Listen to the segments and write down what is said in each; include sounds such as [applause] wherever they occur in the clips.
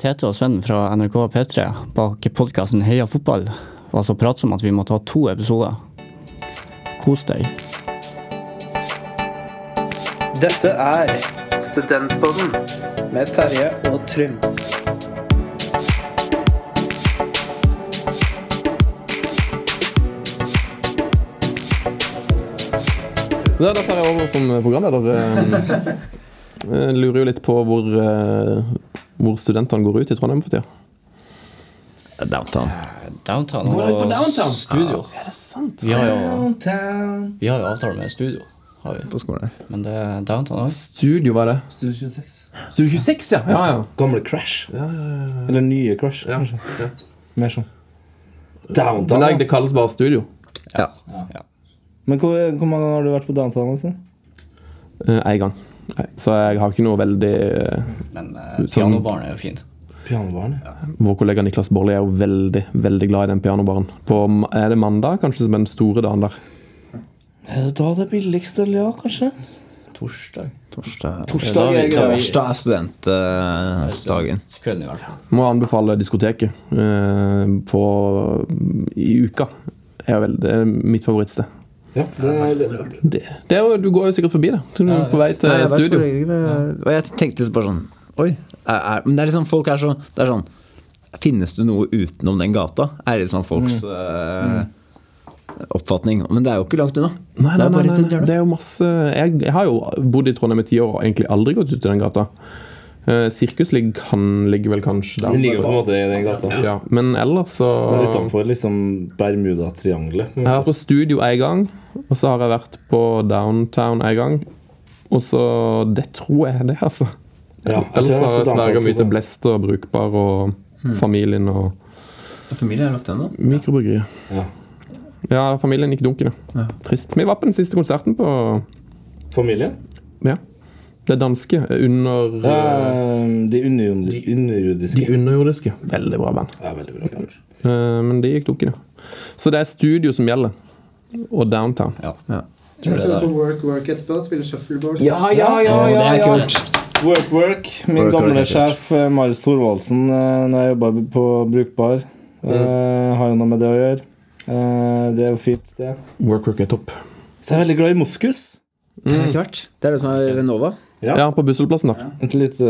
Tete og Sven fra NRK P3 bak podkasten Heia fotball var så pratsomme at vi må ta to episoder. Kos deg. Dette er Studentpodden med Terje og Trym. Da, da tar jeg over som programleder. [laughs] Eh, Jeg lurer jo litt på hvor, eh, hvor studentene går ut i Trondheim for tida. Downtown. Downtown Går dere på downtown? studio. Er det sant? Vi har jo, vi har jo avtale med studio, har vi. På skolen men det er downtown òg. Studio, var det? Studio 26. Studio 26, ja. ja, ja. Gamle Crash. Ja, ja, ja. Eller nye Crash, Ja, kanskje. ja. Mer sånn. Downtown. Men det kalles bare studio. Ja. Men hvor, hvor mange ganger har du vært på Downtown? Altså? En gang. Nei, Så jeg har ikke noe veldig eh, Men uh, Sånn- pianobaren er jo fint. Pianobaren? Ja. Vår kollega Niklas Borli er jo veldig veldig glad i den pianobaren. På, er det mandag, kanskje, som er den store dagen der? Er det da det er billigst øl, ja, kanskje? Torsdag. Torsdag. Torsdag er. Torsdag er studentdagen. Kvelden, i hvert fall. Må anbefale diskoteket uh, på, i uka. Er vel, det er mitt favorittsted. Ja, det, det, Det, det er jo, du går jo sikkert forbi det du er på vei til Nei, jeg studio. Og jeg tenkte bare sånn Oi. Er, er, men det er liksom folk er så Det er sånn Finnes det noe utenom den gata? Er liksom folks eh, oppfatning. Men det er jo ikke langt unna. Nei, nei, nei, nei, nei. Det er jo masse jeg, jeg har jo bodd i Trondheim i ti år og egentlig aldri gått ut i den gata. Eh, Sirkus ligger, kan, ligger vel kanskje der. den ligger på en måte i den gata. Ja, men ellers så Men utenfor liksom Bermuda-triangelet. Jeg har vært på studio en gang, og så har jeg vært på downtown en gang. Og så Det tror jeg det, altså. Ja, Ellers har jeg sverga mye til Blest og Brukbar og familien og Familien er den, da? mikrobryggeriet. Ja. Ja, familien gikk dunken, ja. Trist. Vi var på den siste konserten på Familien? Ja. Det danske under Ja, eh, de underjordiske. De underjordiske. Veldig bra band. Ja, veldig bra. band. Eh, Men det gikk dunken, ja. Så det er studio som gjelder. Og downtown. Ja. Ja. Jeg det skal på Work Work etterpå. Spille shuffleboard. Ja, ja, ja, det er kult. Work, work. Min Work, gamle work, sjef eh, Marius Thorvaldsen, når jeg jobba på Brukbar, eh, har jo noe med det å gjøre. Eh, det er jo fint, det. Work Work er topp. Så jeg er veldig glad i moskus. Det har ikke vært. Det er det som er Renova. Ja. Ja, på Busselplassen da. Et lite,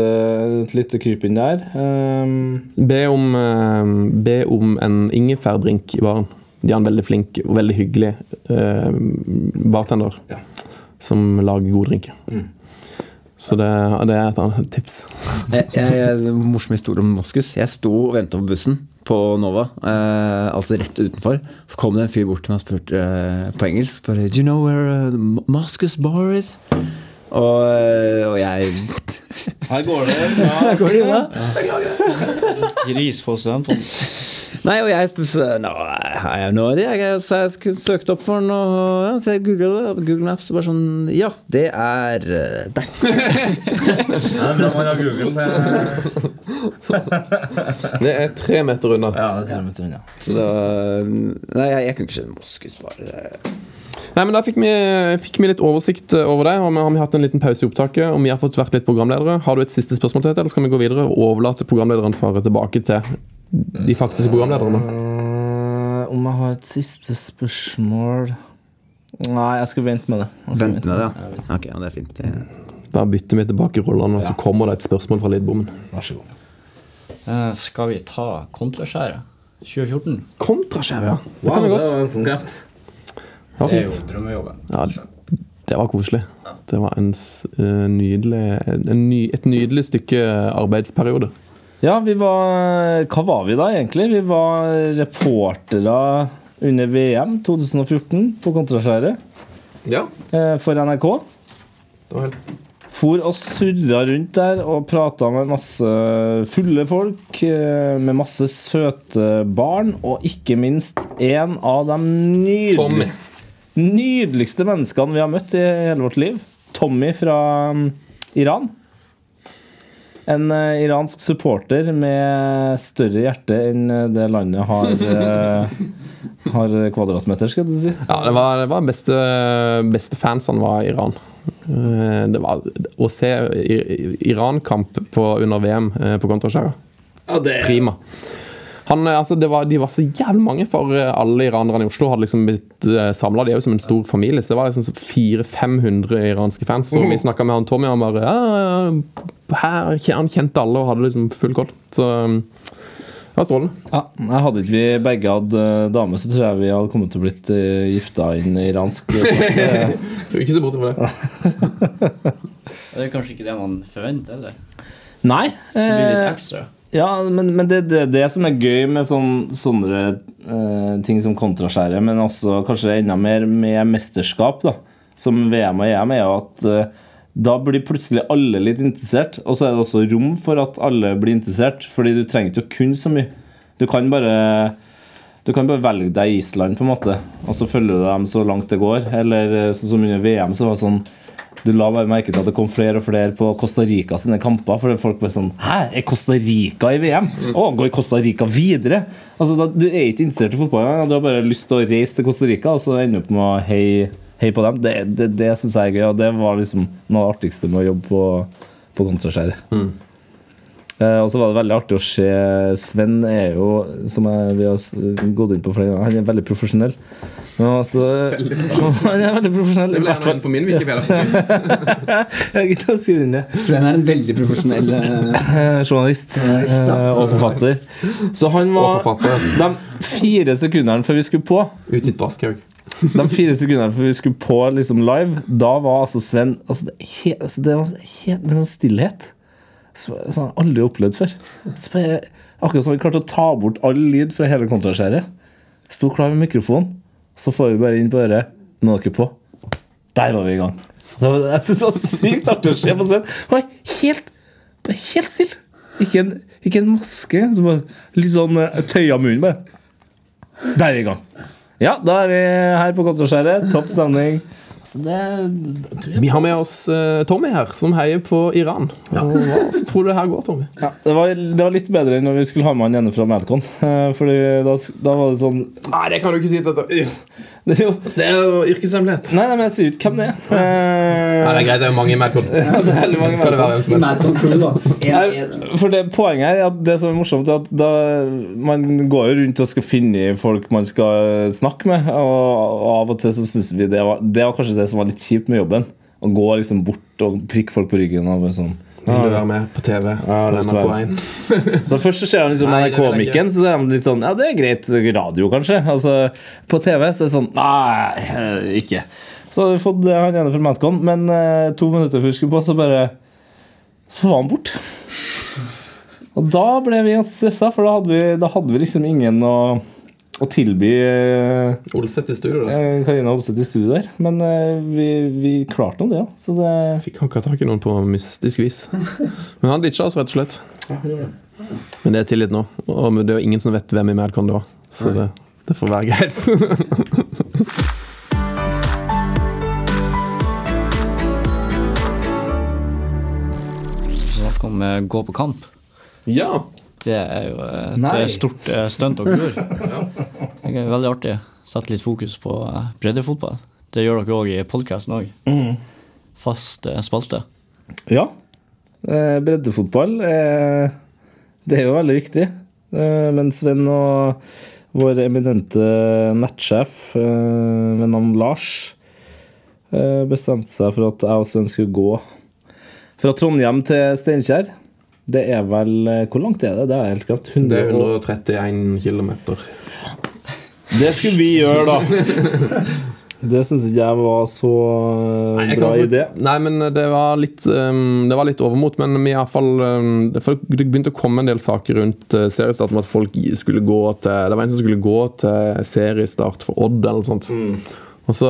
et lite kryp inn der. Um, Be om, eh, be om en ingefærdrink i baren. De har en veldig flink og veldig hyggelig uh, bartender Ja. som lager gode drinker. Mm. Så det, det er et annet tips. Jeg, jeg, morsom historie om Moskus. Jeg sto og ventet på bussen på Nova, eh, altså rett utenfor. Så kom det en fyr bort til meg og spurte eh, på engelsk bare, Do you know where uh, the Moskus bar is? Og, eh, og jeg her går det. Ja, Her går det ja. Grisfossen. Nei, og jeg spurte No, jeg have no idea. Jeg, så jeg søkte opp for noe ja, Så jeg googlet det, Google Maps og bare sånn Ja, det er deg. [laughs] Ja, det man har Google. Det er tre meter unna. Ja, det er tre meter unna. Så da Nei, jeg, jeg kunne ikke skjønne Moskus bare. Det- Nei, men Da fikk vi, fikk vi litt oversikt eh, over det. og vi har vi hatt en liten pause i opptaket. Og vi har fått vært litt programledere. Har du et siste spørsmål til dette, eller skal vi gå videre og overlate programlederansvaret tilbake til de faktiske programlederne? Uh, om jeg har et siste spørsmål Nei, jeg skal vente med det. Vente med det, ja. Ok, ja, det er fint. Da bytter vi tilbake rollene, og så kommer det et spørsmål fra Lidbommen. Vær så god. Uh, skal vi ta kontraskjæret? 2014? Kontraskjæret, ja. Det kan vi godt. Det var. Det var Det er jo drømmejobben. Ja, det var koselig. Det var en eh, nydelig, en ny, et nydelig stykke arbeidsperiode. Ja, vi var Hva var vi da, egentlig? Vi var reportere under VM 2014 på Kontraskjæret Ja, eh, for NRK. det var helt For og surra rundt der og prata med masse fulle folk. eh, Med masse søte barn, og ikke minst en av de Tommy. Nydeligste, menneskene vi har møtt i hele vårt liv. Tommy fra mm, Iran. En eh, iransk supporter med større hjerte enn eh, det landet har, eh, [laughs] har kvadratmeter, skal du si. Ja, det var, det var beste, beste fansene var Iran. Eh, Det var å se Iran-kamp under VM eh, på Kontraskjæra. Ja, det Prima. Han, eh, altså, det var, de var så jævlig mange, for eh, alle iranerne i Oslo hadde liksom blitt uh, samla. De er jo som en stor familie, så det var liksom 400-500 iranske fans. Så vi snakka med han Tommy, og han bare her, Han kjente alle og hadde liksom full kort. Så um, det var strålende. Ja, jeg Hadde ikke vi begge hatt dame, så tror jeg vi hadde kommet til å blitt uh, gifta inn iransk. [laughs] Du er ikke så borte for det. Det er kanskje ikke det man forventer, eller? Nei. Det blir litt eh, ekstra. Ja, men, men det det, det som er gøy med sånn, sånne eh, ting som kontraskjæret, men også kanskje enda mer med mesterskap, da, som VM og EM, er jo at eh, da blir plutselig alle litt interessert. Og så er det også rom for at alle blir interessert, fordi du trenger ikke å kunne så mye. Du kan bare du kan bare velge deg Island, på en måte, og så følger du dem så langt det går. Eller eh, sånn som under VM, så var det sånn du la bare merke til at det kom flere og flere på Costa Rica sine kamper. For folk ble sånn Hæ, er Costa Rica i VM? Å, går Costa Rica videre? Altså, da, Du er ikke interessert i fotball engang. Du har bare lyst til å reise til Costa Rica, og så ende opp med å heie hei på dem. Det, det, det syns jeg er gøy, og det var liksom noe av det artigste med å jobbe på, på Kontraskjæret. Eh, og så var det veldig artig å se Sven er jo, som jeg, vi har gått inn på flere ganger, han er veldig profesjonell. Men veldig [laughs] han er veldig profesjonell. i hvert fall. på min Wikipedia. [laughs] Det. Sven er en veldig profesjonell eh, Eh, [laughs] Journalist eh, og forfatter. Så han var De fire sekundene før vi skulle på Utgitt på Aschehoug. De fire sekundene før vi skulle på liksom live, da var altså Sven altså det, er he, altså det var helt, det stillhet som jeg aldri har opplevd før. Bare, akkurat som han klarte å ta bort all lyd fra hele kontraskjæret. Sto klar med mikrofon, så får vi bare inn på øret. Nå er dere på. Der var vi i gang. Var, jeg synes det var sykt artig å se på Sven. Han var helt, helt stille. Ikke ikke en maske. Bare, litt sånn eh, tøya munnen, bare. Der er vi i gang. Ja, da er vi her på Kontraskjæret. Topp stemning. Det, det Vi har med oss uh, Tommy her, som heier på Iran. Og hva tror du det her går, Tommy? ja, det, var, det var litt bedre enn når vi skulle ha med han ene fra Madcon. Uh, [laughs] Fordi da, da var det sånn Nei, det kan du ikke si til dette. Det er jo, Det er jo yrkeshemmelighet. Nei, nei, men jeg sier ut hvem det er. Nei, ja, det er greit, det er jo mange i Madcon. [laughs] det er mange Kan det være [laughs] for det Poenget her er at det som er morsomt, er at da, man går jo rundt og skal finne folk man skal snakke med. Og, og av og til så syns vi det var, det var kanskje det som var litt kjipt med jobben. Å gå liksom bort og prikke folk på ryggen. Og bare sånn Vil du være med på TV Ja, på NRK1? Så først så ser han liksom NRK-mikken, så er han litt sånn Ja, det er greit. Radio, kanskje. Altså, på TV så er det sånn Nei, eh, ikke. Så har vi fått eh, han ene fra Madcon, men eh, to minutter før vi skulle på, så bare Så var han borte. Og da ble vi ganske stressa, for da hadde vi, da hadde vi liksom ingen å, å tilby eh, Olseth i studio, da. eh, Karina Olseth i studio der. Men eh, vi, vi klarte nå det, ja. Så det Fikk hanka tak i noen på mystisk vis. Men han ditcha oss, rett og slett. Men det er tillit nå. Og det er jo ingen som vet hvem i Madcon det var. Så det, det får være greit. Om eh, gå på kamp. ja. Det er jo et Nei. eh, stort eh, stunt dere gjør. [laughs] Det er veldig artig. Sette litt fokus på eh, breddefotball. Det gjør dere òg i podkasten òg. Fast eh, spalte. Ja. Eh, breddefotball eh, Det er jo veldig viktig. Eh, men Sven og vår eminente nettsjef eh, ved navn Lars eh, bestemte seg for at jeg og Sven skulle gå fra Trondheim til Steinkjer. Det er vel eh, Hvor langt er det? Det er helt klart. 100 Det er 131 km. Det skulle vi gjøre, da. [laughs] Det syns ikke jeg var så nei, Jeg bra idé. Nei, men det var litt, um, det var litt overmot. Men i alle fall, um, det, det begynte å komme en del saker rundt uh, seriestart om at folk skulle gå til Det var en som skulle gå til seriestart for Odd eller noe sånt. Og så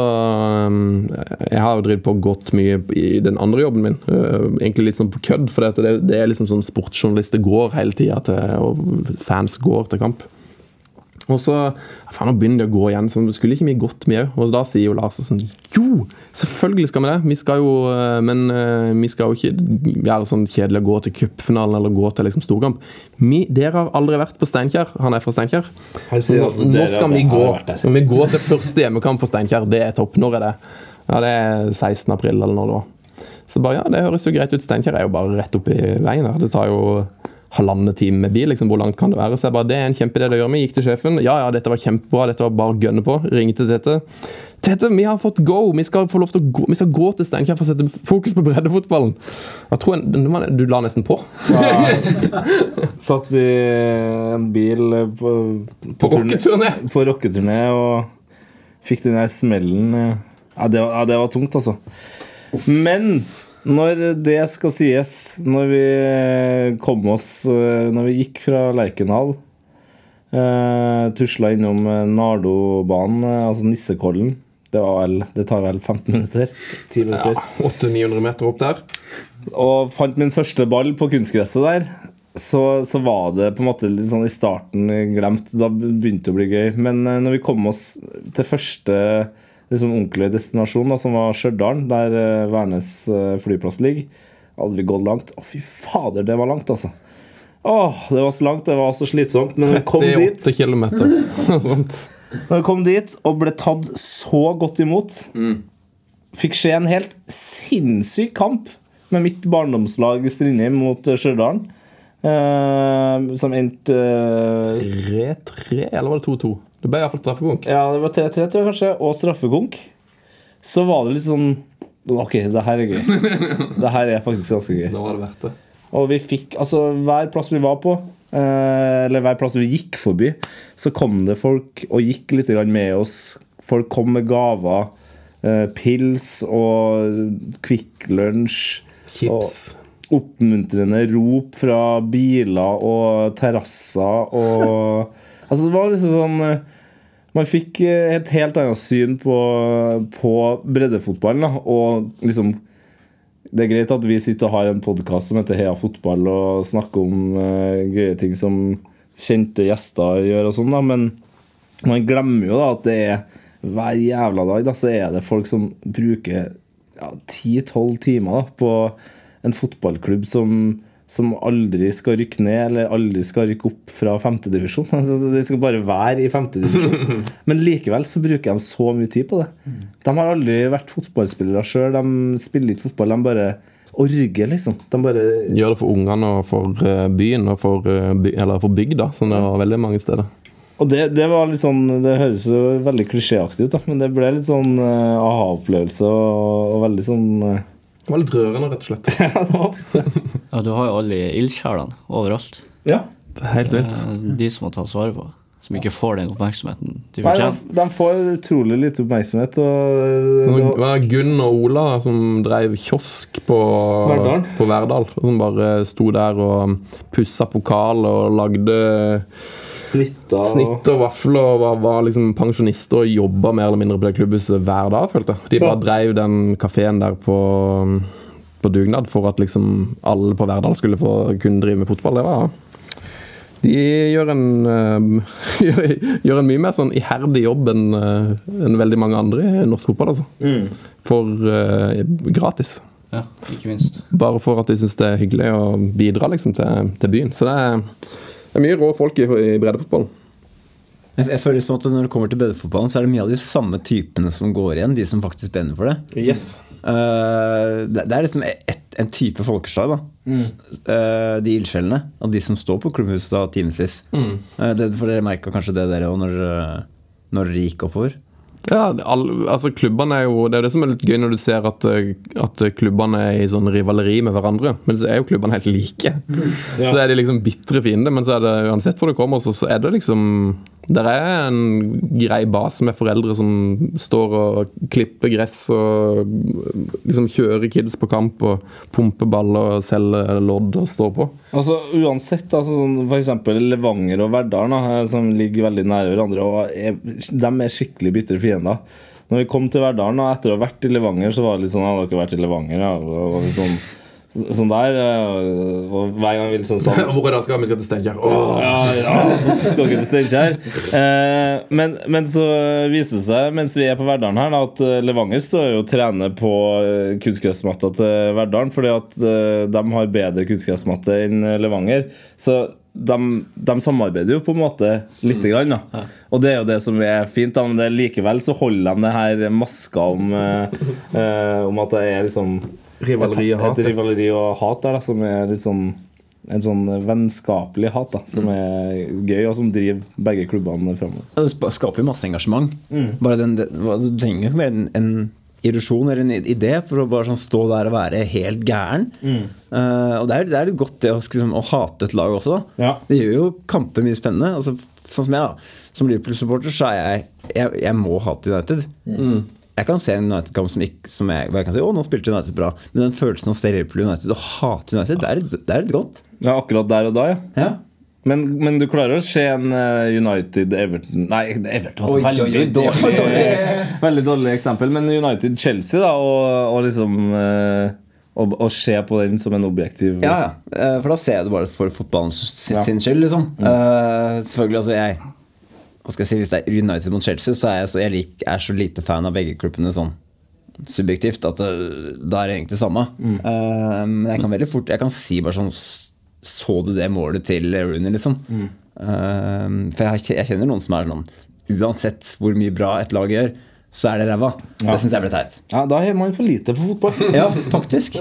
um, Jeg har jo drevet på godt mye i den andre jobben min. egentlig litt sånn på kødd, for det er liksom sånn sportsjournalister går hele tida, og fans går til kamp. Og så faen, nå begynner det å gå igjen, så skulle ikke vi gått med òg? Og da sier jo Lars sånn Jo, selvfølgelig skal vi det! Vi skal jo, eh, men eh, vi skal jo ikke være sånn kjedelig å gå til cupfinalen eller gå til liksom storkamp. Vi, dere har aldri vært på Steinkjer. Han er fra Steinkjer. Nå, nå skal vi gå. vi går til første hjemmekamp for Steinkjer. Det er topp. Når er det? Ja, det er 16. april, eller når det var. Så bare, ja, det høres jo greit ut. Steinkjer er jo bare rett oppi veien her. Det tar jo halvannen time med bil. liksom, Hvor langt kan det være? Så jeg bare, det er en kjempeidé å gjøre med. Gikk til sjefen. Ja, ja, dette var kjempebra. Dette var bare å gønne på. Ringte Tete. Tete, vi har fått go! Vi skal få lov til å gå, vi skal gå til Steinkjer for å sette fokus på breddefotballen. Jeg tror en, Du la nesten på. Satt i en bil på, På. På rocketurné og fikk den der smellen. Ja det, var, ja, det var tungt, altså. Men når det skal sies, når vi kom oss eh, Når vi gikk fra Lerkendal uh, Tusla innom eh, Nardobanen, eh, altså Nissekollen det, var vel, det tar vel 15 minutter? 10 minutter. Ja, 800-900 meter opp der. Og fant min første ball på kunstgresset der. Så, så var det på en måte litt sånn i starten glemt. Da begynte det å bli gøy. Men eh, når vi kom oss til første liksom, onkelig destinasjon, da, som var Stjørdal, der eh, Værnes eh, flyplass ligger, hadde vi gått langt. Å, fy fader, det var langt, altså. Åh, det var så langt, det var så slitsomt. Men vi kom dit. 38 kilometer. [laughs] Sånt. Når vi kom dit og ble tatt så godt imot Fikk se en helt sinnssyk kamp med mitt barndomslag Strindheim mot eh, Stjørdal. Eh, som endte eh, 3-3, eller var det 2-2? Det ble iallfall straffegunk. Ja, det var 3-3, tror jeg kanskje, og straffegunk. Så var det litt sånn Ok, det her er gøy. [laughs] Det her er faktisk ganske gøy. Da var det verdt det. Og vi fikk, altså hver plass vi var på eh, Eller hver plass vi gikk forbi Så kom det folk og gikk litt med oss Folk kom med gaver eh, Pils og Quick Lunch Chips. Og oppmuntrende rop fra biler og terrasser og Altså det var liksom sånn eh, Man fikk eh, et helt annet syn på, på breddefotballen Og liksom det er greit at vi sitter og har en podkast som heter Heia fotball, og snakker om uh, gøye ting som kjente gjester gjør, og sånn da, men man glemmer jo da at det er hver jævla dag da, så er det folk som bruker ja, 10-12 timer da, på en fotballklubb som, som aldri skal rykke ned, eller aldri skal rykke opp fra femtedivisjon. [laughs] Altså, de skal bare være i femtedivisjon. [laughs] Men likevel så bruker de så mye tid på det. De har aldri vært fotballspillere sjøl. De spiller ikke fotball, de bare orger, liksom. De bare Gjør det for ungene og for eh, byen og for, eh, by, eller for bygda, som det var veldig mange steder. Og det, det var litt sånn Det høres jo veldig klisjéaktig ut, da, men det ble litt sånn uh, aha-opplevelse og, og veldig sånn eh, Det var litt rørende, rett og slett. [laughs] Ja, det var faktisk det. Ja, du har jo alle ildsjelene overalt. Ja. Det er helt vilt. Eh, De som må tas vare på. Som ikke får den oppmerksomheten de fortjener. de, de får utrolig lite oppmerksomhet. Og Det det var, var Gunn og Ola som drev kiosk på Verdal. På Verdal. Som bare sto der og pussa pokal og lagde snitta snitt og vafler og var, var liksom pensjonister og jobba mer eller mindre på det klubbhuset hver dag, følte jeg. De bare drev den kafeen der på, på dugnad for at liksom alle på Verdal skulle få kunne drive med fotball. Det var De gjør en, øh, gjør, [laughs] gjør en mye mer sånn iherdig jobb enn øh, en veldig mange andre i norsk fotball, altså. For øh, gratis. Ja, ikke minst. Bare for at de syns det er hyggelig å bidra liksom, til, til byen. Så det er, det er mye rå folk i, i breddefotballen. Jeg, jeg føler som at Når det kommer til breddefotballen, så er det mye av de samme typene som går igjen. De som faktisk brenner for det. Yes. Uh, det, det er liksom et, en type folkeslag. da Eh, De ildsjelene. Og de som står på klubbhuset da timevis. Eh, det- for dere merka kanskje det dere òg når, når dere gikk oppover? Ja, all, altså klubbene er jo Det er det som er litt gøy når du ser at, eh, at klubbene er i sånn rivaleri med hverandre. Men så er jo klubbene helt like. Så er de liksom bitre fiender, men så er det uansett hvor det kommer, så, så er det liksom Der er en grei base med foreldre som står og klipper gress og liksom kjører kids på kamp og pumper baller og selger lodd og står på. Altså Uansett, altså, sånn, eksempel Levanger og Verdal, eh, som ligger veldig nære hverandre, og er, de er skikkelig bitre fiender. Når vi kom til Verdal, etter å ha vært i Levanger, så var det litt sånn Har dere vært i Levanger? Ja, og, og og, sånn, sånn der. eh, Og hver gang vi liksom sånn [laughs] er det skal vi? skal til Steinkjer. Åh. ja, ja, hvorfor skal ikke til Steinkjer? Eh, men, men så viste det seg, mens vi er på Verdalen her, at eh, Levanger står jo og trener på kunstgressmatta til Verdalen, fordi at de har bedre kunstgressmatte enn Levanger. Så de, de samarbeider jo på en måte lite grann. Da. Og det er jo det som er fint, da, men det, likevel så holder de det her maska om, eh, om at det er liksom Rivaleri og hat, et rivaleri og hat der, da, som er litt sånn en sånn vennskapelig hat da, som er gøy, og som driver begge klubbene framover. Det skaper jo masse engasjement. Bare den, det, du trenger jo ikke mer en, en irrusjon eller en idé for å bare sånn stå der og være helt gæren. Eh, og det er, det er litt godt det å, liksom, å hate et lag også. Ja. Det gjør jo kamper mye spennende. Altså, sånn som jeg, da. Som Liverpool-supporter så er jeg, jeg Jeg må hate United. Jeg kan se en United-kamp som, ikke- som jeg, jeg kan si å, nå spilte United bra. Men den følelsen av å se Liverpool United og hate United, det er, det er litt godt. Ja, akkurat der og da, ja. Ja. Men, men du klarer å se en eh, United-Everton Nei, Everton var et veldig, dårlig, [laughs] veldig dårlig eksempel. Men United-Chelsea, da, og, og liksom eh, å, å se på den som en objektiv Ja, ja. Eh, For da ser jeg det bare for fotballens sin skyld, liksom. Eh, selvfølgelig, altså jeg Hva skal jeg si, Hvis det er United mot Chelsea, så er jeg så, jeg lik, er så lite fan av begge klubbene sånn subjektivt at det, da er det egentlig det samme. Eh, men jeg kan veldig fort Jeg kan si bare sånn Så du det målet til Rooney, liksom? Eh, for jeg, jeg kjenner noen som er sånn Uansett hvor mye bra et lag gjør, så er det ræva. Det syns jeg blir teit. Ja, Da har man for lite på fotball. [laughs] Ja, faktisk.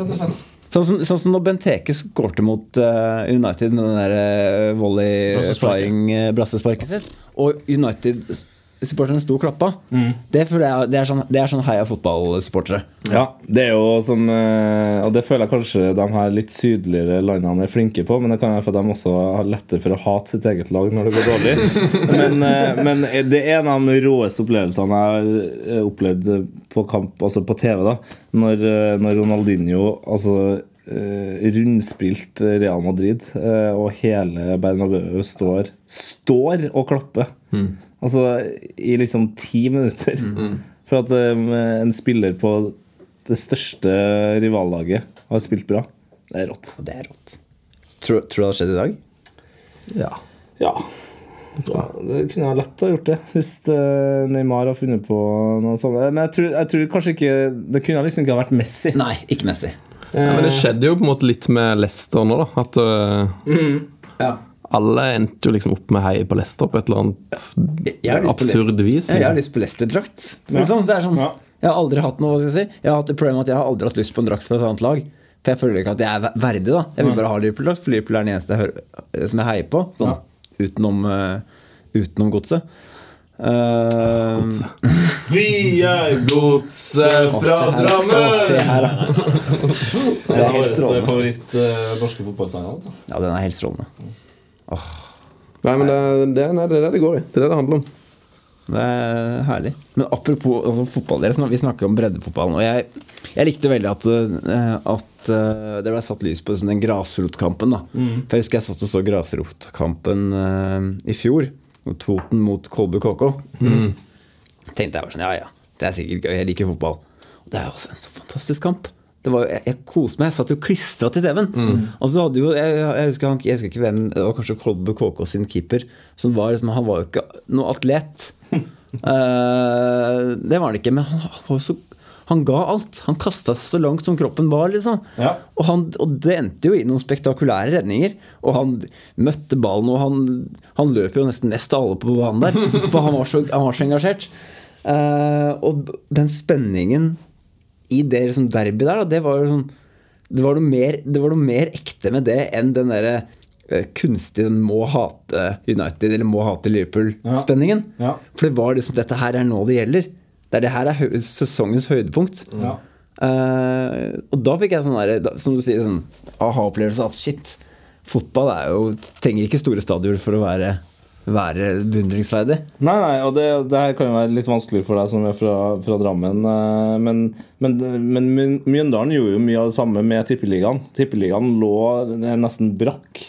Sånn som, sånn som når Benteke skårte mot uh, United med den der uh, volley Brassesparket. flying uh, brassesparket sitt. Og United-supporterne sto og klappa. Det, føler jeg, det, er sånn, det er sånn heia fotballsupportere. Ja, det er jo eh, Og det føler jeg kanskje de her litt sydligere landene er flinke på, men det kan være for at de også har lettere for å hate sitt eget lag når det går dårlig. [laughs] men, eh, men det er en av de råeste opplevelsene jeg har eh, opplevd på kamp, altså på TV, da når, når Ronaldinho altså rundspilt Real Madrid, eh, og hele Bernabeu står, står og klapper. Altså i liksom ti minutter. For at eh, en spiller på det største rivallaget har spilt bra. Det er rått. Det er rått. Tror, tror du det har skjedd i dag? Ja. Ja. Ja, det kunne jeg lett ha gjort det hvis eh, Neymar har funnet på noe sånt. Men jeg tror, jeg tror kanskje ikke Det kunne liksom ikke ha vært Messi. Nei, ikke Messi. Ja, men det skjedde jo på en måte litt med Leicester nå, da. At øh, Ja. alle endte jo liksom opp med heie på Leicester på et eller annet absurd vis. Ja, jeg har Liksom. lyst på Leicester-drakt. Liksom. Det er sånn, Jeg har aldri hatt noe, hva skal jeg si Jeg har hatt det problemet at jeg har aldri hatt lyst på en drakt fra et annet lag. For jeg føler ikke at jeg er verdig. da Jeg vil bare ha Liverpool-drakt, for Liverpool er den eneste jeg hører, som jeg heier på. Sånn, utenom, uh, utenom godset. Uh, [laughs] Vi er Godset fra Drammen! se her, da. [laughs] Det er helt strålende. favoritt uh, norske fotballsanger. Ja, den er helt strålende. Nei, men det, det, nei, det er det det går i. Det er det det handler om. Det er herlig. Men apropos altså, fotball dere, Vi snakker om breddefotballen. Og jeg, jeg likte veldig at, eh, at eh, det ble satt lys på liksom, den grasrotkampen. da For Jeg husker jeg satt og så grasrotkampen uh, i fjor. Toten mot Kolbu KK. Tenkte jeg var sånn Ja, ja, det er sikkert gøy. Jeg liker fotball. Og det er også en så fantastisk kamp. Det var, jeg, jeg koste meg. Jeg satt jo klistra til TV-en. Og så hadde jo jeg, jeg, husker, han- jeg husker ikke hvem Det var kanskje Kolbu KK sin keeper. Som var, han var jo ikke noe atlet. uh, [laughs] det var han ikke, men han, han var jo så han ga alt. Han kasta seg så langt som kroppen var. liksom Ja. og, han, og det endte jo i noen spektakulære redninger. Og han møtte ballen, og han, han løp jo nesten mest av alle på banen der. [laughs] For han var så, han var så engasjert. Uh, og den spenningen i det liksom derby der, da, det var jo sånn det var, noe mer, det var noe mer ekte med det enn den derre eh, kunstige må hate United eller må hate Liverpool-spenningen. Ja. For det var liksom dette her er nå det gjelder. Det er det her er hø sesongens høydepunkt. Ja. Uh, og da fikk jeg sånn der, da- som du sier, sånn aha-opplevelse at shit, fotball er jo, trenger ikke store stadioner for å være, være beundringsverdig. Nei, nei, og det, det her kan jo være litt vanskelig for deg som er fra, fra Drammen. eh, Men, men, men Mjøndalen gjorde jo mye av det samme med Tippeligaen. Tippeligaen lå nesten brakk.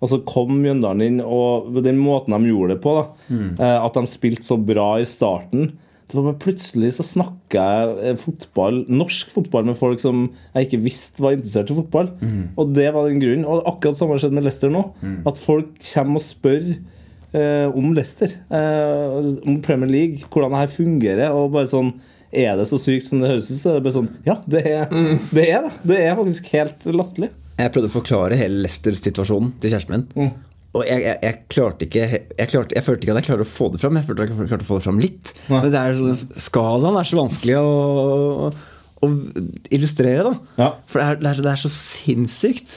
Og så kom Mjøndalen inn, og den måten de gjorde det på, da, mm. at de spilte så bra i starten det var bare Plutselig så snakka jeg eh, fotball, norsk fotball med folk som jeg ikke visste var interessert i fotball. Og det var den grunnen. Og akkurat samme har skjedd med Leicester nå. At folk kommer og spør eh, om Leicester, eh, om Premier League, hvordan det her fungerer. Og bare sånn Er det så sykt som det høres ut? Så er det bare sånn Ja, det er det. Er det. det er faktisk helt latterlig. Jeg prøvde å forklare hele Leicester-situasjonen til kjæresten min. Og jeg, jeg, jeg klarte ikke jeg, klarte, jeg følte ikke at jeg klarte å få det fram. Jeg følte at jeg klarte å få det fram litt. Ja. Men det er så, skalaen er så vanskelig å, å illustrere, da. Ja. For det er, det, er, det er så sinnssykt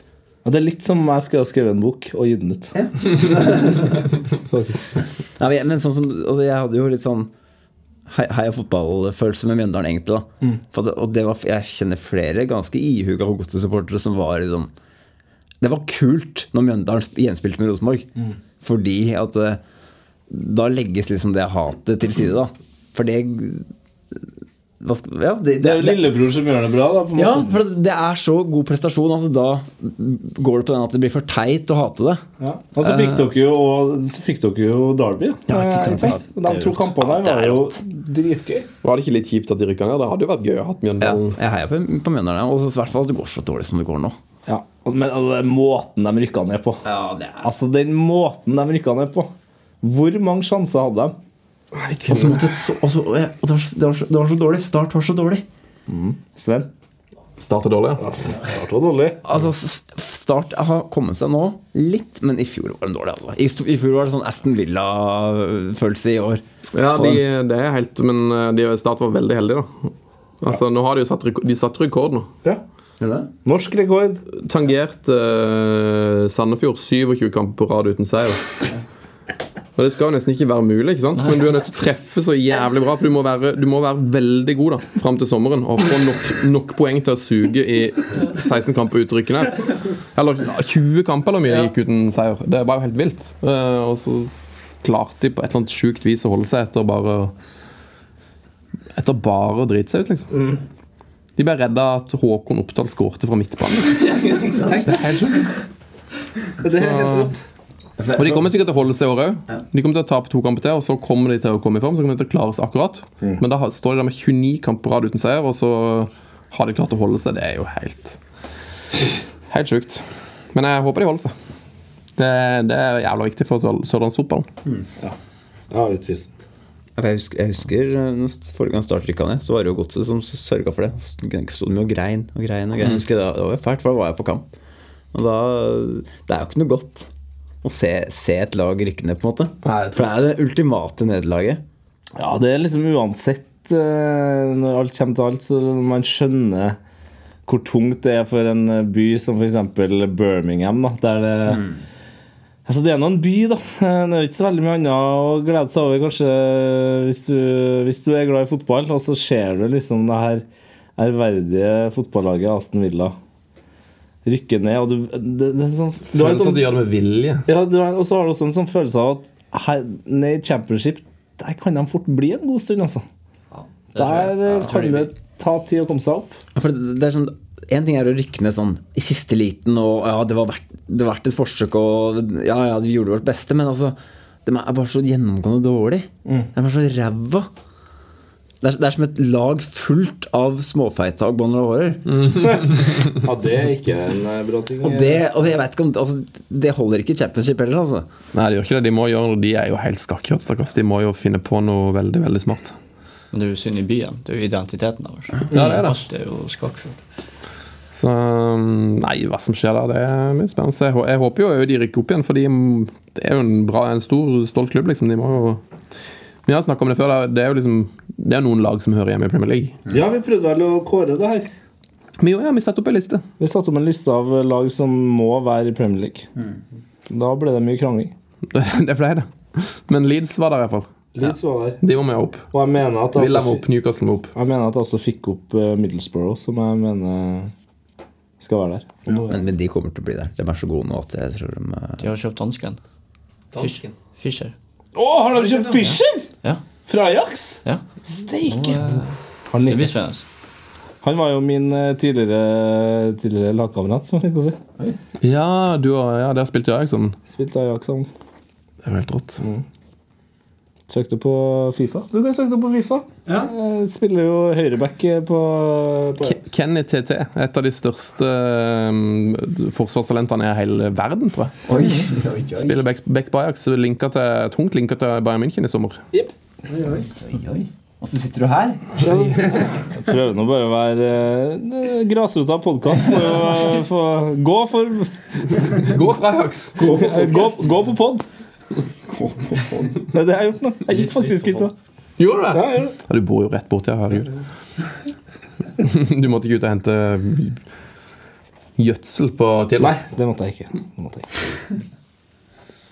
Og det er litt som om jeg skulle ha skrevet en bok og gitt den ut. Ja. [laughs] Nei, men- sånn som, altså jeg hadde jo litt sånn hei- heia fotballfølelse med Mjøndalen, egentlig. da For at, Og det var, Jeg kjenner flere ganske ihuga Godset-supportere som var liksom Det var kult når Mjøndalen gjenspilte med Rosenborg. Fordi at eh, da legges liksom det hatet til side, da. For det hva skal, ja, det, Det er jo lillebror som gjør det bra, da. På ja, måten. for det er så god prestasjon at da går det på den at det blir for teit å hate det. Ja. Og så fikk dere jo, og, fikk dere jo Derby. Eh. Ja, eh, sant? De to kampene der var jo dritgøy. Var det ikke litt kjipt at de rykka ned? Det hadde jo vært gøy å ha Mjøndalen. Ja, jeg heier på, på Mjøndalen, og i hvert fall at det går så dårlig som det går nå. Ja. Men altså, måten de rykka ned på Ja, det er Altså, den måten de rykka ned på Hvor mange sjanser hadde de? Og så måtte et så, og, så, og det, var så, det, var så, det var så dårlig. Start var så dårlig. Sven? Startet dårlig, ja. Start var dårlig. Altså, s- Start har kommet seg nå litt, men i fjor var den dårlig. Altså. I, sto- I fjor var det sånn Aston Villa-følelse i år. Ja, de, det er helt Men eh, de Start var veldig heldige, da. Altså, nå har De jo satt, de satte rekord nå. Ja. Norsk rekord. Tangert uh, Sandefjord 27 kamper på rad uten seier. Og Det skal jo nesten ikke være mulig, ikke sant? men du er nødt til å treffe så jævlig bra. For du må være, du må være veldig god da fram til sommeren og få nok, nok poeng til å suge i 16 kamper uttrykkene. Eller 20 kamper eller mye de gikk uten seier. Det var jo helt vilt. Eh, og så klarte de på et eller annet sjukt vis å holde seg etter bare Etter bare å drite seg ut, liksom. De ble redda at Håkon Oppdal skårte fra midtbanen. [laughs] Det er helt sjukt. Det er helt rått. Og de kommer sikkert til å holde seg i år òg. De kommer til å tape to kamper til, og så kommer de til å komme i form. Så kommer de til å klare seg akkurat. Men da står de der med 29 kamper på rad uten seier, og så har de klart å holde seg. Det er jo helt Helt sjukt. Men jeg håper de holder seg. Det, det er jævla viktig for sørlandsfotballen. Mm, Ja, utvilsomt. Ja, for Jeg husker, jeg husker eh, forrige gang startrykka ned, så var det jo Godset som sørga for det. Så sto de og grein og grein. og grein Jeg husker det, det var fælt, for da var jeg på kamp. Og da, Det er jo ikke noe godt å se, se et lag rykke ned, på en måte. Nei, For det er det ultimate nederlaget. Ja, det er liksom uansett eh, Når alt kommer til alt, så man skjønner hvor tungt det er for en by som f.eks. Birmingham. Da, der det Altså Det er nå en by, da. [laughs] Det er ikke så veldig mye annet å glede seg over, kanskje, hvis du, hvis du er glad i fotball, og så ser du liksom det her ærverdige fotballaget Aston Villa rykke ned, og du det, det er sånn, du har en sånn at de gjør det med vilje. ja, du har, og så har du også en sånn følelse av at her, ned i championship Der kan de fort bli en god stund, altså. Der eh, kan det ta tid å komme seg opp. For det, det er sånn En ting er å rykke ned sånn i siste liten, og ja, det var verdt, det var verdt et forsøk, og ja, ja, vi gjorde vårt beste, men altså De er bare så gjennomgående dårlig. De er bare så ræva. Det er, det er som et lag fullt av småfeita og hårer [laughs] Ja, det er ikke en eh, bra ting. Og det, og jeg vet ikke om altså, Det holder ikke i championship heller, altså. Nei, det gjør ikke det. De må gjøre De er jo helt skakkjørt, stakkars. De må jo finne på noe veldig, veldig smart. Men det er jo synd i byen. Det er jo identiteten deres. Ja, det er det. Alt er jo skakkskjult. Så Nei, hva som skjer der, det er mye spennende. Jeg, håper jo de rykker opp igjen, for det er jo en, bra, en stor, stolt klubb, liksom. De må jo Vi har snakka om det før. Det er jo liksom Det er noen lag som hører hjemme i Premier League. Ja, vi prøvde vel å kåre det her. Men jo, ja, vi satte opp en liste. Vi satte opp en liste av lag som må være i Premier League. Da ble det mye krangling. [laughs] det ble det. Men Leeds var der iallfall. Leeds var der. De var med opp. Og jeg mener at Villa altså, var opp, Newcastle var opp. jeg mener at jeg også fikk opp eh, Middlesbrough, som jeg mener skal være der. Ja. nå- Men, men de kommer til å bli der. De er så gode nå at jeg tror de eh, De har kjøpt dansken. Dansken? Fischer. Å, har de kjøpt Fischer? Ja. Fra Ajax? ja. Steike! Han, Det blir spennende. han var jo min eh, tidligere, tidligere lagkamerat, som jeg liker å si. Ja, du og ja, der spilte jeg Ajax sammen. Spilte Ajax sammen. Det er jo helt rått. Søkte på Fifa. Du kan søke på Fifa. Ja. Eh, Spiller jo høyreback eh, på, på Kenny TT, et av de største um, forsvarstalentene i hele verden, tror jeg. Oi, oi, oi. Spiller back, back Bajax, linka til, tungt linka til Bayern München i sommer. oi, oi. oi. Og så sitter du her. Jeg prøver nå bare å være uh, grasrota podkast. Gå for Gå fra Ajax! Gå, gå på pod. Det er det jeg har gjort nå. Jeg gikk faktisk hit. Gjorde du det? Ja, jeg. Ja, du bor jo rett borti her, herregud. Du måtte ikke ut og hente gjødsel på Nei, det måtte jeg ikke. Det måtte jeg ikke.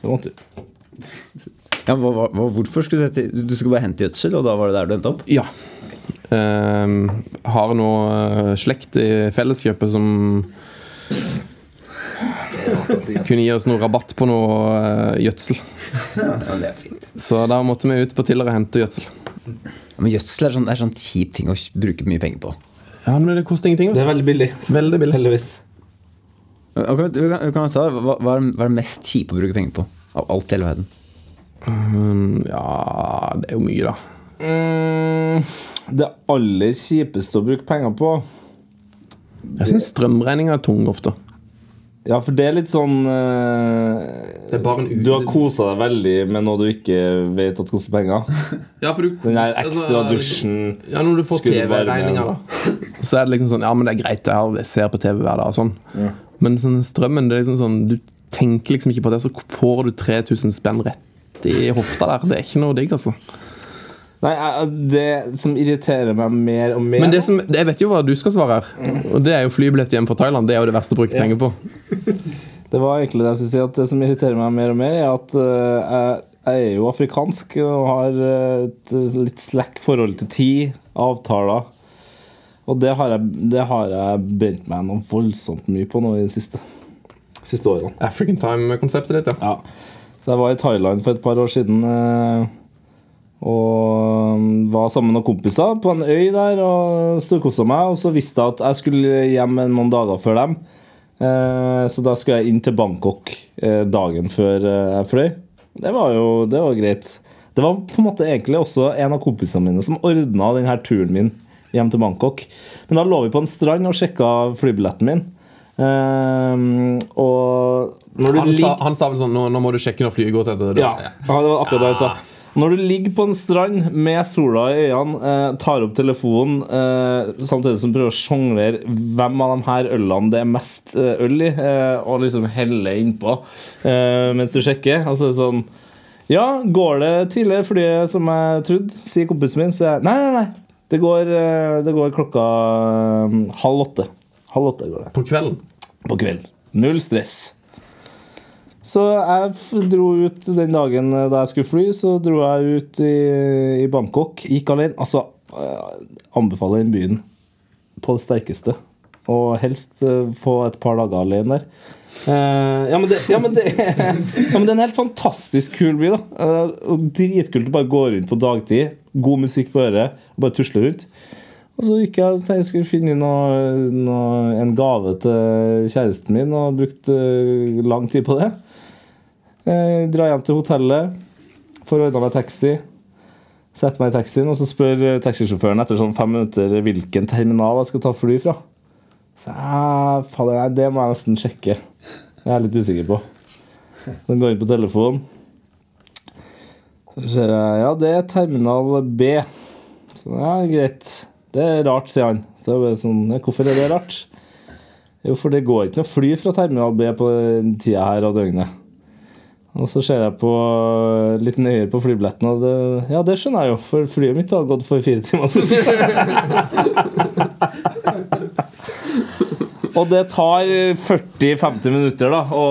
Det måtte du. Ja, hva, hva, hvorfor skulle du hente Du skulle bare hente gjødsel, og da var det der du endte opp? Ja. Ehm, har noe eh, slekt i felleskjøpet som kunne gi oss noe rabatt på noe uh, gjødsel. [laughs] Ja, det er fint. Så da måtte vi ut på Tiller og hente gjødsel. Men gjødsel er sånn, er sånn kjip ting å bruke mye penger på. Ja, men det koster ingenting. Det er veldig billig. Veldig billig. Heldigvis. Ok, du kan, du kan sa, hva, hva, er, hva er det mest kjipe å bruke penger på? Av alt i hele verden. Um, ja, det er jo mye, da. Mm, det aller kjipeste å bruke penger på Jeg syns strømregninga er tung ofte. Ja, for det er litt sånn uh, Det er bare en Du har kosa deg veldig med noe du ikke vet at koster penger. [laughs] Ja, for du Den der ekstra dusjen Ja, når du får TV-regninger, da. [laughs] Så er det liksom sånn Ja, men det er greit, det her, jeg ser på TV hver dag og sånn. Men sånn strømmen, det er liksom sånn Du tenker liksom ikke på det, så får du 3000 spenn rett i hofta der. Det er ikke noe digg, altså. Nei, det som irriterer meg mer og mer Men det som, jeg vet jo hva du skal svare her. Og det er jo flybillett hjem fra Thailand. Det er jo det verste å bruke penger på. [laughs] Det var egentlig det jeg skulle si At det som irriterer meg mer og mer, er at eh, jeg, jeg er jo afrikansk og har eh, et litt slack forhold til tid, avtaler. Og det har jeg, det har jeg brent meg noe voldsomt mye på nå i de siste, siste årene. African time-konseptet ditt, ja. Ja. Så jeg var i Thailand for et par år siden eh, og var sammen med noen kompiser på en øy der og storkosa meg. Og så visste jeg at jeg skulle hjem noen dager før dem. Eh, Så da skulle jeg inn til Bangkok eh, dagen før eh, jeg fløy. Det var jo det var greit. Det var på en måte egentlig også en av kompisene mine som ordna denne turen min hjem til Bangkok. Men da lå vi på en strand og sjekka flybilletten min. Eh, og Han sa, han sa vel sånn nå, nå må du sjekke når flyet går til etter ja, ja, det var akkurat det jeg sa. Når du ligger på en strand med sola i øynene, eh, tar opp telefonen eh, samtidig som du prøver å sjonglere hvem av de her ølene det er mest eh, øl i, eh, og liksom helle innpå eh, mens du sjekker Og så er det sånn Ja, går det tidligere flyet som jeg trodde? Sier kompisen min. Så jeg Nei, nei, nei. Det går, eh, det går klokka halv åtte. Halv åtte går det På kvelden. på kvelden. Null stress. Så jeg dro ut den dagen eh, da jeg skulle fly, så dro jeg ut i, i Bangkok. Gikk alene. Altså, eh, anbefaler den byen på det sterkeste. Og helst eh, få et par dager alene der. Uh, ja, men det, ja, men det, [laughs] ja, men det er en helt fantastisk kul by. da uh, Dritkult å bare gå rundt på dagtid. God musikk på øret. Bare tusle rundt. Og så gikk jeg og tenkte jeg skulle finne noe, noe, en gave til kjæresten min, og brukte lang tid på det. Eh, drar hjem til hotellet, får ordna meg taxi. Setter meg i taxien, og så spør eh, taxisjåføren etter sånn fem minutter hvilken terminal jeg skal ta fly fra. Så fader, nei, det må jeg nesten sjekke. Det er jeg litt usikker på. Så går inn på telefonen. Så ser jeg Ja, det er terminal B. Så, ja, greit. Det er rart, sier han. Så jeg bare sånn, Hvorfor er det rart? Jo, for det går ikke noe fly fra terminal B på den tida her av døgnet. Og så ser jeg på litt nøyere på flybilletten, og det, ja, det skjønner jeg jo, for flyet mitt hadde gått for fire timer siden. [laughs] og det tar 40-50 minutter da å,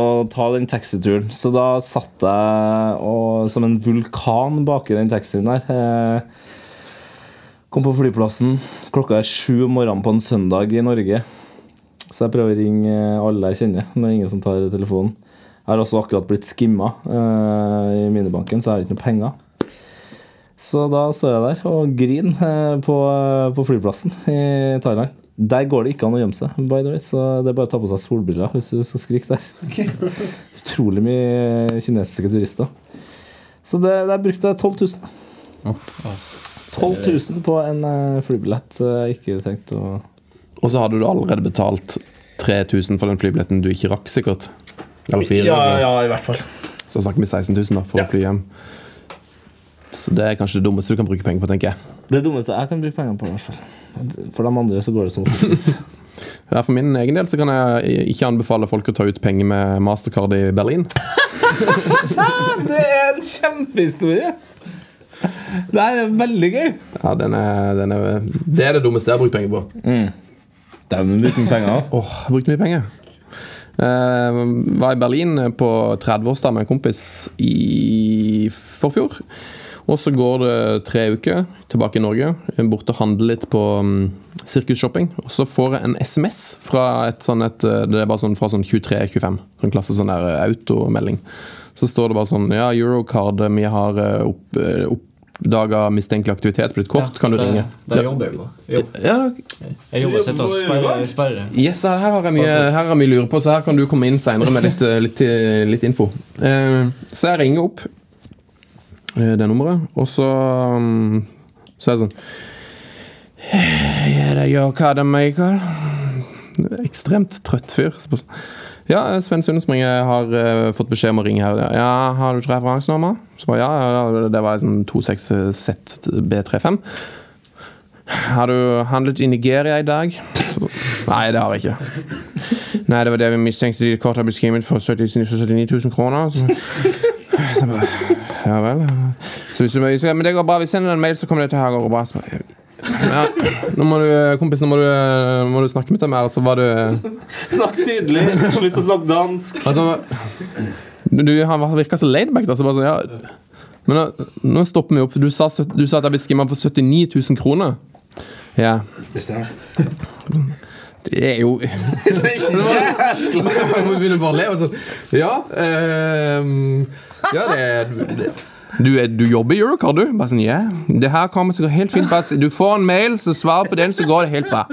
å ta den taxituren. Så da satt jeg og, som en vulkan baki den taxien der. Eh, Kom på flyplassen. Klokka er sju om morgenen på en søndag i Norge. Så jeg prøver å ringe alle jeg kjenner. Det er ingen som tar telefonen. Jeg har også akkurat blitt skimma eh, i minibanken, så jeg har ikke noe penger. Så da står jeg der og griner eh, på, på flyplassen i Thailand. Der går det ikke an å gjemme seg, by the way, så det er bare å ta på seg solbriller hvis du skal skrike der. [laughs] Utrolig mye kinesiske turister. Så det, der brukte jeg 12 000. 12 000 på en eh, flybillett eh, jeg ikke tenkt å Og så hadde du allerede betalt 3000 for den flybilletten du ikke rakk, sikkert. Eller fire. Ja, altså. ja, i hvert fall. Så snakker vi 16 000 da, for Ja. å fly hjem. Så det er kanskje det dummeste du kan bruke penger på, tenker jeg. Det dummeste jeg kan bruke penger på, i hvert fall. For de andre så går det som oftest. [laughs] Ja, For min egen del så kan jeg ikke anbefale folk å ta ut penger med Mastercard i Berlin. [laughs] Det er en kjempehistorie! Det er veldig gøy. Ja, den er, den er, Det er det dummeste jeg har brukt penger på. Den brukt mye penger. Åh, jeg brukte mye penger. Eh, var i Berlin på 30-årsdag med en kompis i forfjor. Og så går det tre uker tilbake i Norge, bort og handler litt på um, sirkusshopping. Og så får jeg en SMS fra et sånn et, Det er bare sånn fra sånn 23-25. Sånn klasse sånn der eh, automelding. Så står det bare sånn Ja, Eurocard, vi har opp, opp, eh, oppdaga mistenkelig aktivitet blitt kort, kort. kan du det, ringe? Det jobber jeg på. Jobb. Ja, Jeg jobber, sitter og sperrer. sperrer. Yes, her har jeg mye, her har jeg mye lurer på, så her kan du komme inn senere med litt, eh, litt, litt info. Eh, Så jeg ringer opp eh, det nummeret, og så mm, Så er det sånn Ja, det gjør hva det, Michael? Ekstremt trøtt fyr. Ja, Sven Sundesmring har uh, fått beskjed om å ringe her. Ja, har du ikke referansenummer? Så ja, ja, det var liksom 26ZB35. Har du handlet i Nigeria i dag? Nei, det har jeg ikke. Nei, det var det vi mistenkte. De kort har blitt skimmet for 79 000 kroner. Så, ja vel. Så hvis du, men det går bra. Vi sender en mail, så kommer det til Hager gå bra. Ja, nå må du, kompis, nå må du, må du snakke med dem mer. Så var du Snakk tydelig. Slutt å snakke dansk. Altså, du, han virka så laidback. da, så bare sånn, ja. Men nå, nå stopper vi opp. Du sa, du sa at jeg ble skimma for 79 000 kroner. Ja. Det er jo Jeg må begynne bare å le. og så, Ja, ehm, ja det, det du, du jobber i Eurocard, du? Bare sånn, ja. Det her kommer sikkert helt fint. Bare, du får en mail, så svar på den, så går det helt bra.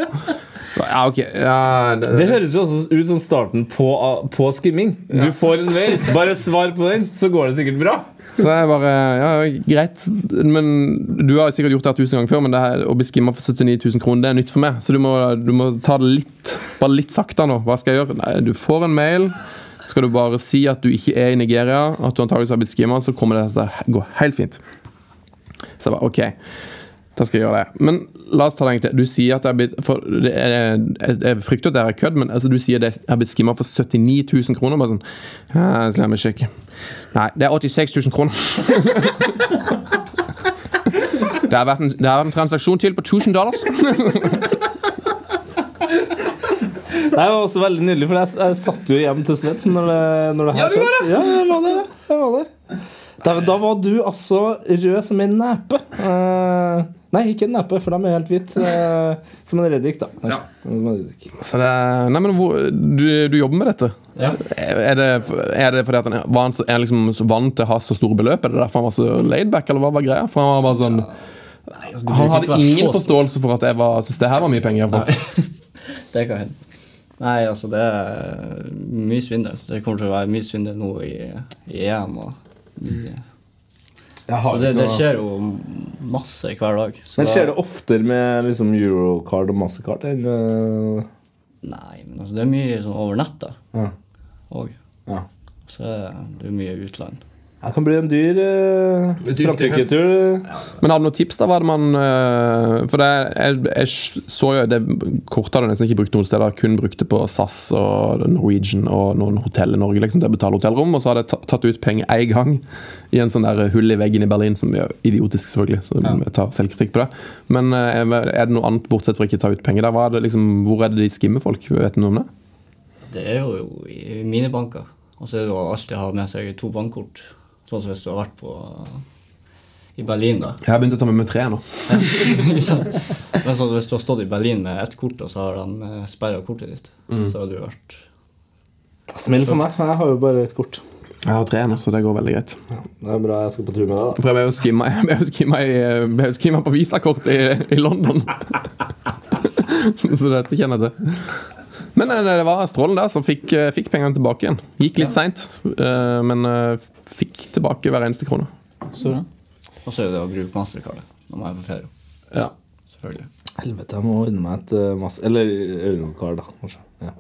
Så, ja, ok. Ja, det, Det høres jo også ut som starten på, på skimming. Du får en mail, bare svar på den, så går det sikkert bra. Så jeg bare Ja, greit. Men Du har sikkert gjort det tusen ganger før, men det her, å bli skimma for 79 000 kroner, det er nytt for meg. Så du må, du må ta det litt Bare litt sakte nå. Hva skal jeg gjøre? Nei, du får en mail. Skal du bare si at du ikke er i Nigeria, at du antakeligvis har blitt skimma, så kommer dette til å gå helt fint. Så jeg bare OK. Da skal jeg gjøre det. Men la oss ta det egentlig. Du sier at jeg har blitt for det er, jeg, frykter at det er kødd, men altså, du sier at jeg har blitt skimma for 79 000 kroner. Bare sånn ja, sjekke. Nei, det er 86 000 kroner. [laughs] Det har, vært en, det har vært en transaksjon til på 1000 dollars. [laughs] Det var også veldig nydelig, for jeg, jeg satt jo hjem til Sven når det, når det her skjedde. Ja, jeg var der. ja. Jeg var der. Da, da var du altså rød som en nepe. Eh, nei, ikke en nepe, for de er helt hvite. Eh, som en reddik, da. Nei, som. Så det, nei, men hvor, du, du jobber med dette? Ja. Er det, er det fordi at han var så- er liksom så vant til å ha så store beløp? Er det derfor han var så laidback, eller hva var greia? For han var bare sånn Altså, Han hadde ingen forståelse for at jeg var, syntes det her var mye penger. [laughs] Det kan hende. Nei, altså det er mye svindel. Det kommer til å være mye svindel nå i, i EM. Og mye. Så det, det skjer jo masse hver dag. Så Men skjer det oftere med liksom Eurocard og Mastercard enn eh, Nei, men altså det er mye sånn over nett da. Ja. Og Ja. så er det mye utland. Det kan bli en dyr uh, Frankrike-tur. Men har du noen tips, da? Hva er det man uh, For det, jeg, jeg så jo det kortet hadde nesten ikke brukt noen steder. Kun brukte på SAS og Norwegian og noen hotell i Norge. liksom, til å betale hotellrom, Og så hadde jeg tatt ut penger én gang i en sånn der hull i veggen i Berlin, som er idiotisk, selvfølgelig. Så jeg tar selvkritikk på det. Men uh, er det noe annet bortsett fra ikke ta ut penger der? Hva er det liksom, hvor er det de skimmer folk? Vet du noe om det? Det er jo i minibanker. Og så er det å alltid ha med seg to bankkort. Sånn som hvis du har vært på i Berlin, da. Jeg har begynt å ta med meg tre nå. [laughs] Men så hvis du har stått i Berlin med ett kort, og så har de sperra kortet ditt, så har du vært Smell for meg. Jeg har jo bare et kort. Jeg har tre nå, så det går veldig greit. Det er bra jeg skal på tur med deg, da. For jeg ble jo skimma på visakort i, i London. [laughs] så dette kjenner jeg til. Men eh, det var Strålen der som fikk, eh, fikk pengene tilbake igjen. Gikk litt seint, eh, men fikk tilbake hver eneste krone. Så bra. Og så er det å bruke mastercardet når man er på ferie. Ja. Selvfølgelig. Helvete, jeg må ordne meg et masse Eller Eurocard, da, kanskje. Ja.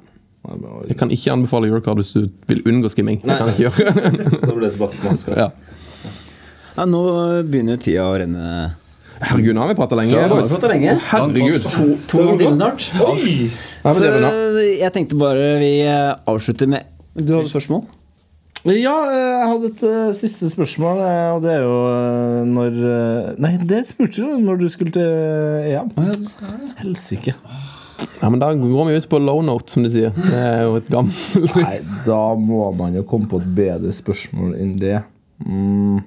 Jeg kan ikke anbefale Eurocard hvis du vil unngå skimming. Det kan jeg ikke gjøre. [laughs] Da blir det tilbake til Mastercard. ja. Ja, nå begynner tida å renne. Herregud, nå har vi prata lenge. Ja, lenge. Herregud. To, to timer snart. Ja, men Så bra. jeg tenkte bare vi eh, avslutter med Du hadde spørsmål? Ja, eh, jeg hadde et eh, siste spørsmål, eh, og det er jo eh, når eh, Nei, det spurte du når du skulle til EM. Helsike. Ja, men Da går vi ut på low note, som de sier. Det er jo et gammelt [laughs] Nei, da må man jo komme på et bedre spørsmål enn det. Mm.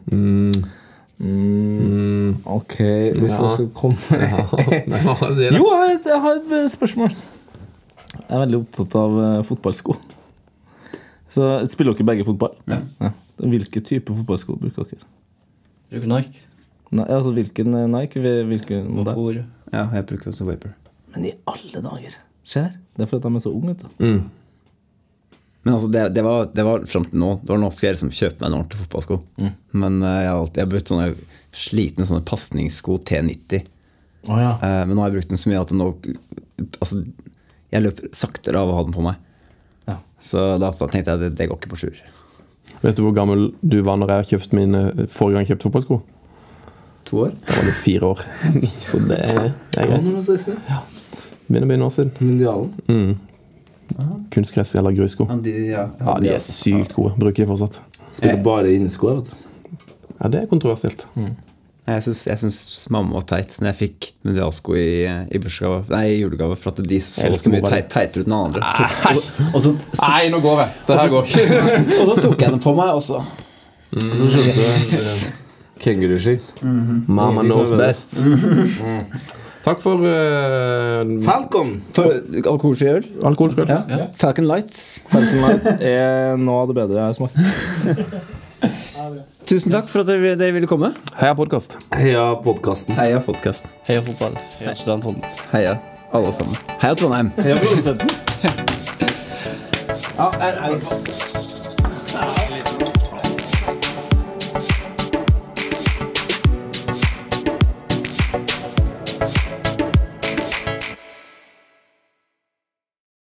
Mm. Ok, hvis Ja. jeg skal komme Nei? [laughs] Jo, jeg har, et, jeg har et eh, spørsmål. Jeg er veldig opptatt av eh, fotballsko. Så Spiller dere begge fotball? Ja. Hvilke type fotballsko bruker dere? Bruker Nike. Nei, altså Hvilken eh, Nike? Hvilken modell? Ja, jeg bruker også Vaper. Men i alle dager! Se her. Det er fordi de er så unge. vet du. Mm. Men altså, det, det var, det var fram til nå. Det var nå skulle jeg liksom kjøpe meg en ordentlig fotballsko. Men uh, jeg har alltid brukt sånne slitne sånne pasningssko T90. Oh, ja. uh, men nå har jeg brukt den så mye at nå Altså, jeg løper saktere av å ha den på meg. Ja. Så da tenkte jeg at det, det går ikke på sjuer. Vet du hvor gammel du var når jeg kjøpte mine forrige gang kjøpte fotballsko? To år? Da var du fire år. [laughs] Så det er det er greit. Begynner å bli noen år siden. Mundialen. Kunstgress eller grussko. Ja, de, ja. Ja, de er sykt gode. Bruker de fortsatt. Spiller bare innesko. Ja, det er kontroversielt. Jeg syns, jeg syns mamma var teit når jeg fikk mundialsko i, i, nei, i julegave. For at de så så mye teit, teitere ut enn andre. Så og, og, så, så, Nei, nå går jeg. Det her går ikke. [laughs] og så tok jeg den på meg, og så Og så skjønte du kenguruskinn. Mama Ingenting knows best. Mm. Takk for uh, Falcon! For alkoholfri øl. alkoholfri øl. Ja. Falcon Lights. Falcon Lights er noe av det bedre jeg har smakt. [laughs] Tusen takk for at dere, ville komme. Heia podkast. Heia podkasten. Heia podkasten. Heia fotball. Heia studentpodden. Heia alle sammen. Heia Trondheim. Heia produsenten. [laughs] Ja, er, er,